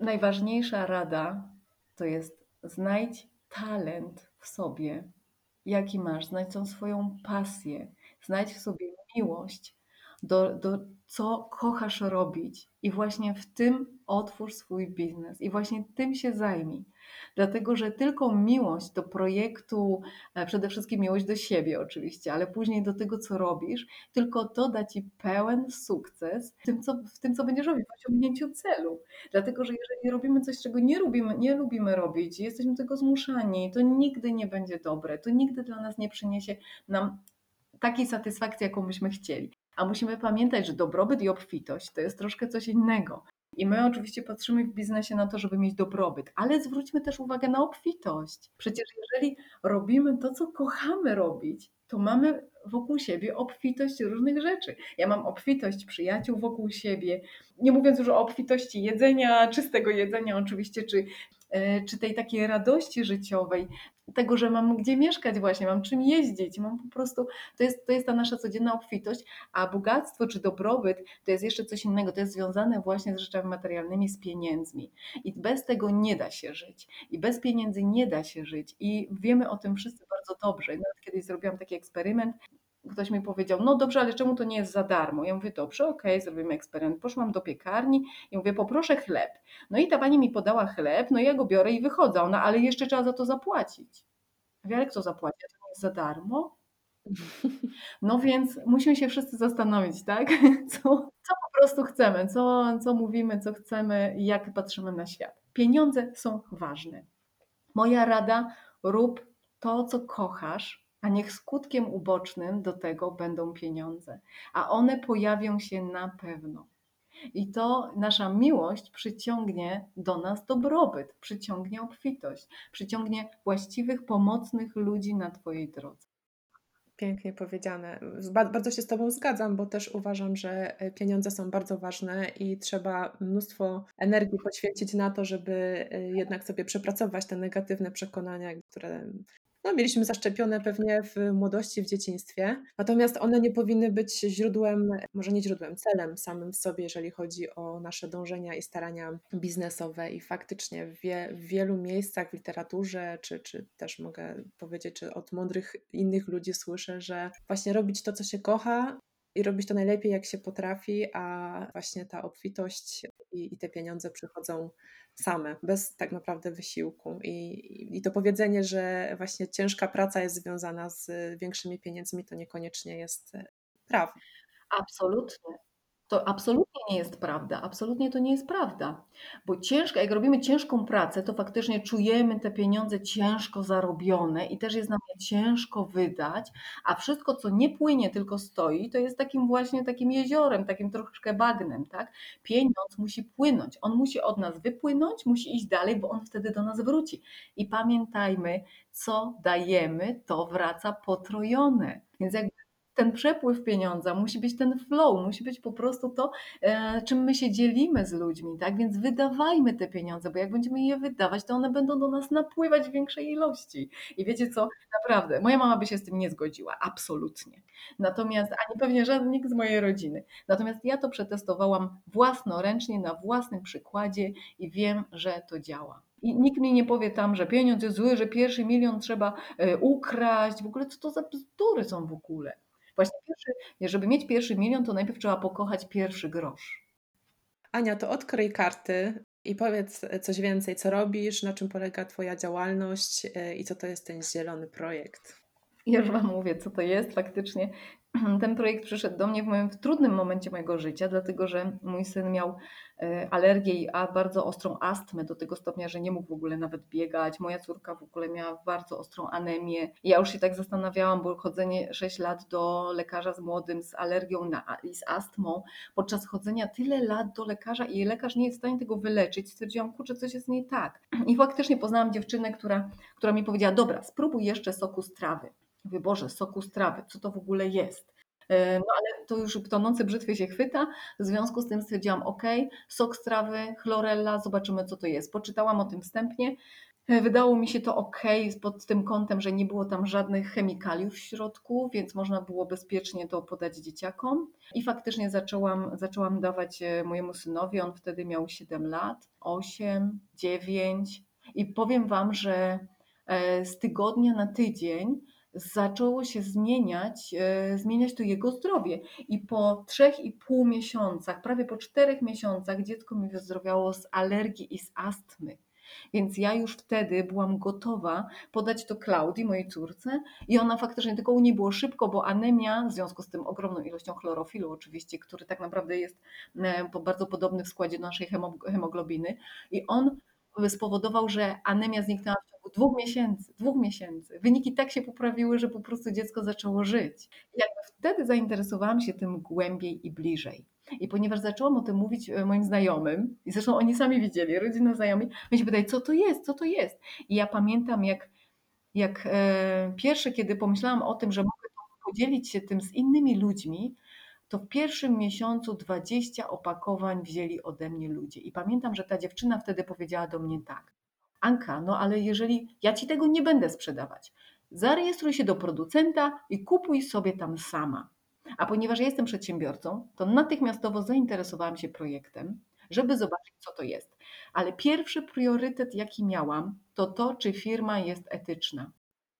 Najważniejsza rada to jest znajdź talent w sobie, jaki masz, znajdź tą swoją pasję, znajdź w sobie miłość do, do co kochasz robić i właśnie w tym otwórz swój biznes i właśnie tym się zajmij dlatego że tylko miłość do projektu, e, przede wszystkim miłość do siebie oczywiście, ale później do tego, co robisz, tylko to da ci pełen sukces w tym, co, w tym, co będziesz robić, w osiągnięciu celu. Dlatego, że jeżeli robimy coś, czego nie lubimy, nie lubimy robić, jesteśmy do tego zmuszani, to nigdy nie będzie dobre, to nigdy dla nas nie przyniesie nam takiej satysfakcji, jaką byśmy chcieli. A musimy pamiętać, że dobrobyt i obfitość to jest troszkę coś innego. I my oczywiście patrzymy w biznesie na to, żeby mieć dobrobyt, ale zwróćmy też uwagę na obfitość. Przecież jeżeli robimy to, co kochamy robić, to mamy wokół siebie obfitość różnych rzeczy. Ja mam obfitość przyjaciół wokół siebie, nie mówiąc już o obfitości jedzenia, czystego jedzenia oczywiście, czy, e, czy tej takiej radości życiowej, tego, że mam gdzie mieszkać właśnie, mam czym jeździć, mam po prostu, to jest, to jest ta nasza codzienna obfitość, a bogactwo czy dobrobyt to jest jeszcze coś innego, to jest związane właśnie z rzeczami materialnymi, z pieniędzmi. I bez tego nie da się żyć. I bez pieniędzy nie da się żyć. I wiemy o tym wszyscy bardzo dobrze. Nawet kiedyś zrobiłam taki eksperyment, ktoś mi powiedział, no dobrze, ale czemu to nie jest za darmo? Ja mówię, dobrze, okej, okay, zrobimy eksperyment. Poszłam do piekarni i mówię, poproszę chleb. No i ta pani mi podała chleb, no ja go biorę i wychodzę. Ona, ale jeszcze trzeba za to zapłacić. Mówię, ale kto zapłaci? To nie jest za darmo? No więc musimy się wszyscy zastanowić, tak? Co, co po prostu chcemy, co, co mówimy, co chcemy i jak patrzymy na świat. Pieniądze są ważne. Moja rada, rób to, co kochasz, a niech skutkiem ubocznym do tego będą pieniądze, a one pojawią się na pewno. I to nasza miłość przyciągnie do nas dobrobyt, przyciągnie obfitość, przyciągnie właściwych, pomocnych ludzi na Twojej drodze. Pięknie powiedziane. Bardzo się z Tobą zgadzam, bo też uważam, że e, pieniądze są bardzo ważne i trzeba mnóstwo energii poświęcić na to, żeby e, jednak sobie przepracować te negatywne przekonania, które no, mieliśmy zaszczepione pewnie w młodości, w dzieciństwie. Natomiast one nie powinny być źródłem, może nie źródłem, celem samym w sobie, jeżeli chodzi o nasze dążenia i starania biznesowe. I faktycznie w, wie, w wielu miejscach w literaturze, czy, czy też mogę powiedzieć, czy od mądrych innych ludzi słyszę, że właśnie robić to, co się kocha, i robić to najlepiej, jak się potrafi, a właśnie ta obfitość i, i te pieniądze przychodzą same, bez tak naprawdę wysiłku. I, I to powiedzenie, że właśnie ciężka praca jest związana z większymi pieniędzmi, to niekoniecznie jest e, prawda. Absolutnie. To absolutnie nie jest prawda. Absolutnie to nie jest prawda. Bo ciężko, jak robimy ciężką pracę, to faktycznie czujemy te pieniądze ciężko zarobione i też jest nam je ciężko wydać, a wszystko, co nie płynie, tylko stoi, to jest takim właśnie takim jeziorem, takim troszkę bagnem, tak? Pieniądz musi płynąć. On musi od nas wypłynąć, musi iść dalej, bo on wtedy do nas wróci. I pamiętajmy, co dajemy, to wraca potrojone. Więc jakby ten przepływ pieniądza, musi być ten flow, musi być po prostu to, e, czym my się dzielimy z ludźmi, tak? Więc wydawajmy te pieniądze, bo jak będziemy je wydawać, to one będą do nas napływać w większej ilości. I wiecie co? Naprawdę, moja mama by się z tym nie zgodziła, absolutnie. Natomiast, ani pewnie żaden nikt z mojej rodziny. Natomiast ja to przetestowałam własnoręcznie, na własnym przykładzie i wiem, że to działa. I nikt mi nie powie tam, że pieniądz jest zły, że pierwszy milion trzeba e, ukraść. W ogóle co to za bzdury są w ogóle? Właśnie pierwszy, żeby mieć pierwszy milion, to najpierw trzeba pokochać pierwszy grosz. Ania, to odkryj karty i powiedz coś więcej, co robisz, na czym polega Twoja działalność e, i co to jest ten zielony projekt. Ja już Wam mówię, co to jest faktycznie. Ten projekt przyszedł do mnie w moim w trudnym momencie mojego życia, dlatego że mój syn miał e, alergię, a bardzo ostrą astmę do tego stopnia, że nie mógł w ogóle nawet biegać. Moja córka w ogóle miała bardzo ostrą anemię. Ja już się tak zastanawiałam, bo chodzenie 6 lat do lekarza z młodym z alergią na, i z astmą, podczas chodzenia tyle lat do lekarza i lekarz nie jest w stanie tego wyleczyć, stwierdziłam, kurczę, coś jest nie tak. I faktycznie poznałam dziewczynę, która, która mi powiedziała, dobra, spróbuj jeszcze soku z trawy. Mówię, Boże, soku z trawy, co to w ogóle jest? E, no ale to już tonący brzytwy się chwyta, w związku z tym stwierdziłam, ok, sok z trawy, chlorella, zobaczymy co to jest. Poczytałam o tym wstępnie, e, Wydało mi się to ok pod tym kątem, że nie było tam żadnych chemikaliów w środku, więc można było bezpiecznie to podać dzieciakom. I faktycznie zaczęłam, zaczęłam dawać e, mojemu synowi, on wtedy miał 7 lat, 8, 9. I powiem Wam, że z tygodnia na tydzień zaczęło się zmieniać, e, zmieniać to jego zdrowie. I po trzech i pół miesiącach, prawie po czterech miesiącach, dziecko mi wyzdrowiało z alergii i z astmy. Więc ja już wtedy byłam gotowa podać to Klaudii, mojej córce, i ona faktycznie tylko u niej było szybko, bo anemia, w związku z tym ogromną ilością chlorofilu, oczywiście, który tak naprawdę jest e, bardzo podobny w składzie do naszej hemoglobiny, i on spowodował, że anemia zniknęła w dwóch miesięcy. Dwóch miesięcy. Wyniki tak się poprawiły, że po prostu dziecko zaczęło żyć. I wtedy zainteresowałam się tym głębiej i bliżej. I ponieważ zaczęłam o tym mówić e, moim znajomym, i zresztą oni sami widzieli, rodzina znajomi, oni się pytali, co to jest, co to jest. I ja pamiętam, jak, jak e, pierwsze, kiedy pomyślałam o tym, że mogę podzielić się tym z innymi ludźmi, to w pierwszym miesiącu 20 opakowań wzięli ode mnie ludzie. I pamiętam, że ta dziewczyna wtedy powiedziała do mnie tak: Anka, no ale jeżeli ja ci tego nie będę sprzedawać, zarejestruj się do producenta i kupuj sobie tam sama. A ponieważ ja jestem przedsiębiorcą, to natychmiastowo zainteresowałam się projektem, żeby zobaczyć, co to jest. Ale pierwszy priorytet, jaki miałam, to to, czy firma jest etyczna.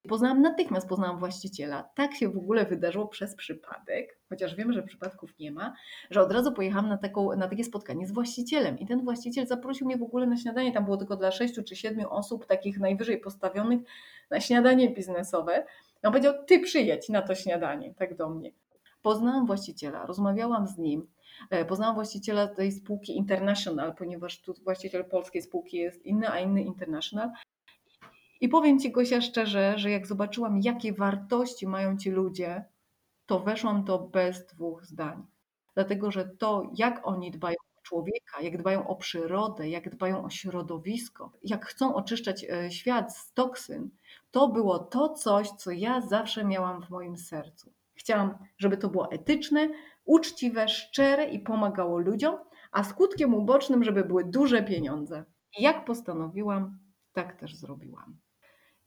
Poznałam natychmiast, poznałam właściciela. Tak się w ogóle wydarzyło przez przypadek, chociaż wiem, że przypadków nie ma, że od razu pojechałam na, taką, na takie spotkanie z właścicielem. I ten właściciel zaprosił mnie w ogóle na śniadanie. Tam było tylko dla sześciu czy siedmiu osób, takich najwyżej postawionych, na śniadanie biznesowe. On powiedział: Ty przyjedź na to śniadanie, tak do mnie. Poznałam właściciela, rozmawiałam z nim. E, poznałam właściciela tej spółki International, ponieważ tu właściciel polskiej spółki jest inny, a inny International. I powiem Ci, Gosia, szczerze, że jak zobaczyłam, jakie wartości mają ci ludzie, to weszłam to bez dwóch zdań. Dlatego, że to, jak oni dbają o człowieka, jak dbają o przyrodę, jak dbają o środowisko, jak chcą oczyszczać e, świat z toksyn, to było to coś, co ja zawsze miałam w moim sercu. Chciałam, żeby to było etyczne, uczciwe, szczere i pomagało ludziom, a skutkiem ubocznym, żeby były duże pieniądze. I jak postanowiłam, tak też zrobiłam.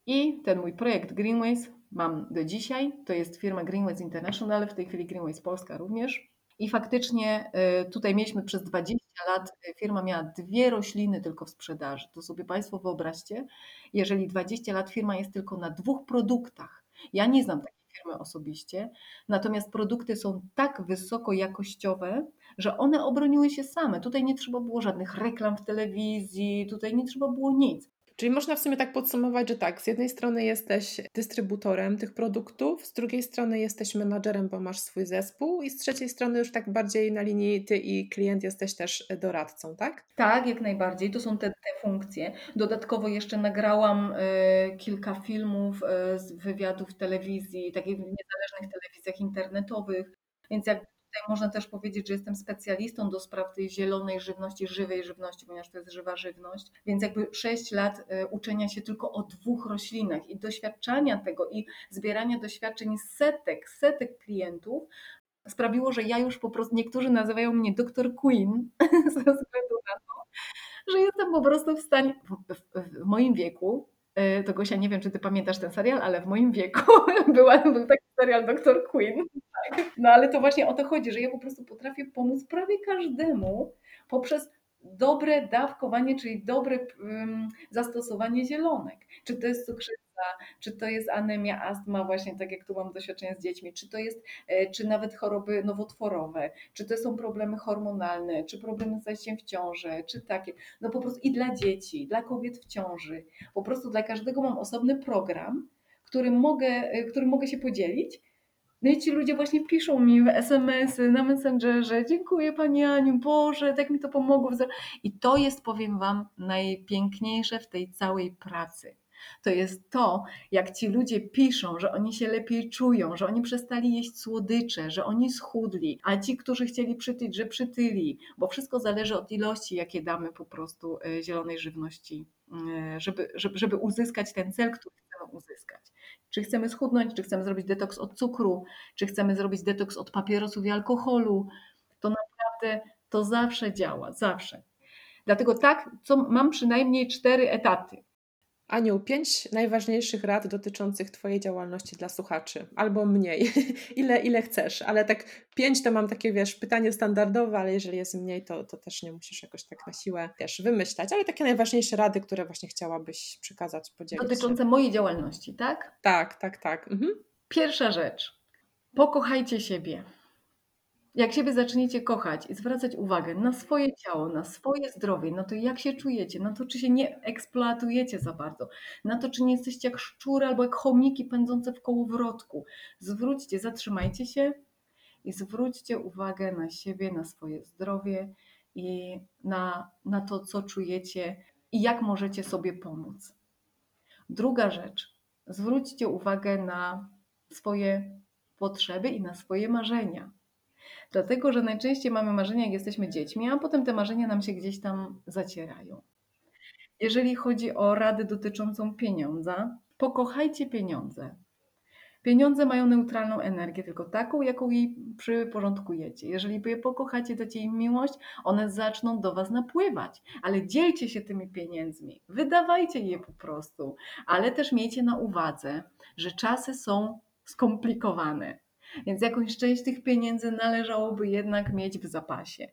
I ten mój projekt Greenways mam do dzisiaj. To jest firma Greenways International, w tej chwili Greenways Polska również. I faktycznie y, tutaj mieliśmy przez 20 lat, y, firma miała dwie rośliny tylko w sprzedaży. To sobie Państwo wyobraźcie, jeżeli 20 lat firma jest tylko na dwóch produktach. Ja nie znam takiej firmy osobiście, natomiast produkty są tak wysoko jakościowe, że one obroniły się same. Tutaj nie trzeba było żadnych reklam w telewizji, tutaj nie trzeba było nic. Czyli można w sumie tak podsumować, że tak, z jednej strony jesteś dystrybutorem tych produktów, z drugiej strony jesteś menadżerem, bo masz swój zespół i z trzeciej strony już tak bardziej na linii ty i klient jesteś też doradcą, tak? Tak, jak najbardziej. To są te, te funkcje. Dodatkowo jeszcze nagrałam y, kilka filmów y, z wywiadów telewizji, takich niezależnych telewizjach internetowych, więc jak Tutaj można też powiedzieć, że jestem specjalistą do spraw tej zielonej żywności, żywej żywności, ponieważ to jest żywa żywność. Więc jakby 6 lat e, uczenia się tylko o dwóch roślinach i doświadczania tego i zbierania doświadczeń setek, setek klientów sprawiło, że ja już po prostu, niektórzy nazywają mnie doktor Queen ze względu na to, że jestem po prostu w stanie, w, w, w moim wieku, e, to Gosia, nie wiem, czy ty pamiętasz ten serial, ale w moim wieku była, był taki serial Dr. Queen. No ale to właśnie o to chodzi, że ja po prostu potrafię pomóc prawie każdemu poprzez dobre dawkowanie, czyli dobre um, zastosowanie zielonek. Czy to jest cukrzyca, czy to jest anemia, astma, właśnie tak jak tu mam doświadczenia z dziećmi, czy to jest, e, czy nawet choroby nowotworowe, czy to są problemy hormonalne, czy problemy z zajściem w ciążę, czy takie. No po prostu i dla dzieci, dla kobiet w ciąży. Po prostu dla każdego mam osobny program, którym mogę, e, którym mogę się podzielić no i ci ludzie właśnie piszą mi w SMS-y, na Messengerze, dziękuję Pani Aniu, Boże, tak mi to pomogło. I to jest, powiem Wam, najpiękniejsze w tej całej pracy. To jest to, jak ci ludzie piszą, że oni się lepiej czują, że oni przestali jeść słodycze, że oni schudli, a ci, którzy chcieli przytyć, że przytyli, bo wszystko zależy od ilości, jakie damy po prostu e, zielonej żywności, e, żeby, żeby, żeby uzyskać ten cel, który chcemy uzyskać. Czy chcemy schudnąć, czy chcemy zrobić detoks od cukru, czy chcemy zrobić detoks od papierosów i alkoholu, to naprawdę to zawsze działa, zawsze. Dlatego tak, co mam przynajmniej cztery etaty. Aniu, pięć najważniejszych rad dotyczących Twojej działalności dla słuchaczy, albo mniej, ile, ile chcesz, ale tak pięć to mam takie, wiesz, pytanie standardowe, ale jeżeli jest mniej, to, to też nie musisz jakoś tak na siłę, wiesz, wymyślać, ale takie najważniejsze rady, które właśnie chciałabyś przekazać, podzielić Dotyczące się. mojej działalności, tak? Tak, tak, tak. Mhm. Pierwsza rzecz, pokochajcie siebie. Jak siebie zaczniecie kochać i zwracać uwagę na swoje ciało, na swoje zdrowie, na to jak się czujecie, na to czy się nie eksploatujecie za bardzo, na to czy nie jesteście jak szczury albo jak chomiki pędzące w kołowrotku. Zwróćcie, zatrzymajcie się i zwróćcie uwagę na siebie, na swoje zdrowie i na, na to, co czujecie i jak możecie sobie pomóc. Druga rzecz, zwróćcie uwagę na swoje potrzeby i na swoje marzenia Dlatego, że najczęściej mamy marzenia, jak jesteśmy dziećmi, a potem te marzenia nam się gdzieś tam zacierają. Jeżeli chodzi o radę dotyczącą pieniądza, pokochajcie pieniądze. Pieniądze mają neutralną energię, tylko taką, jaką jej przyporządkujecie. Jeżeli je pokochacie, dacie im miłość, one zaczną do Was napływać. Ale dzielcie się tymi pieniędzmi, wydawajcie je po prostu, ale też miejcie na uwadze, że czasy są skomplikowane. Więc jakąś część tych pieniędzy należałoby jednak mieć w zapasie.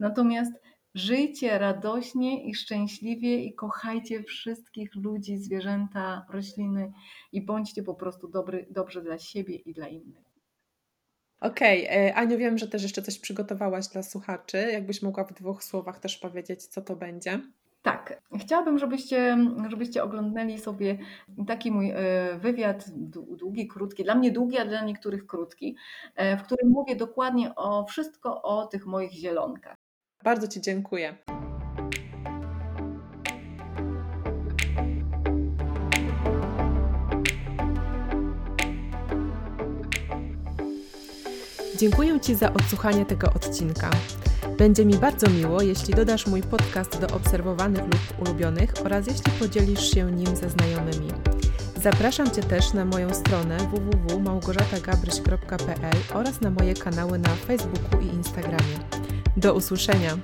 Natomiast żyjcie radośnie i szczęśliwie i kochajcie wszystkich ludzi, zwierzęta, rośliny i bądźcie po prostu dobry, dobrze dla siebie i dla innych. Okej, okay. E, Aniu, wiem, że też jeszcze coś przygotowałaś dla słuchaczy. Jakbyś mogła w dwóch słowach też powiedzieć, co to będzie? Tak, chciałabym, żebyście, żebyście oglądnęli sobie taki mój e, wywiad, długi, krótki, dla mnie długi, a dla niektórych krótki, e, w którym mówię dokładnie o wszystko o tych moich zielonkach. Bardzo Ci dziękuję. Dziękuję Ci za odsłuchanie tego odcinka. Będzie mi bardzo miło, jeśli dodasz mój podcast do obserwowanych lub ulubionych oraz jeśli podzielisz się nim ze znajomymi. Zapraszam Cię też na moją stronę www.małgorzatagabryś.pl oraz na moje kanały na Facebooku i Instagramie. Do usłyszenia!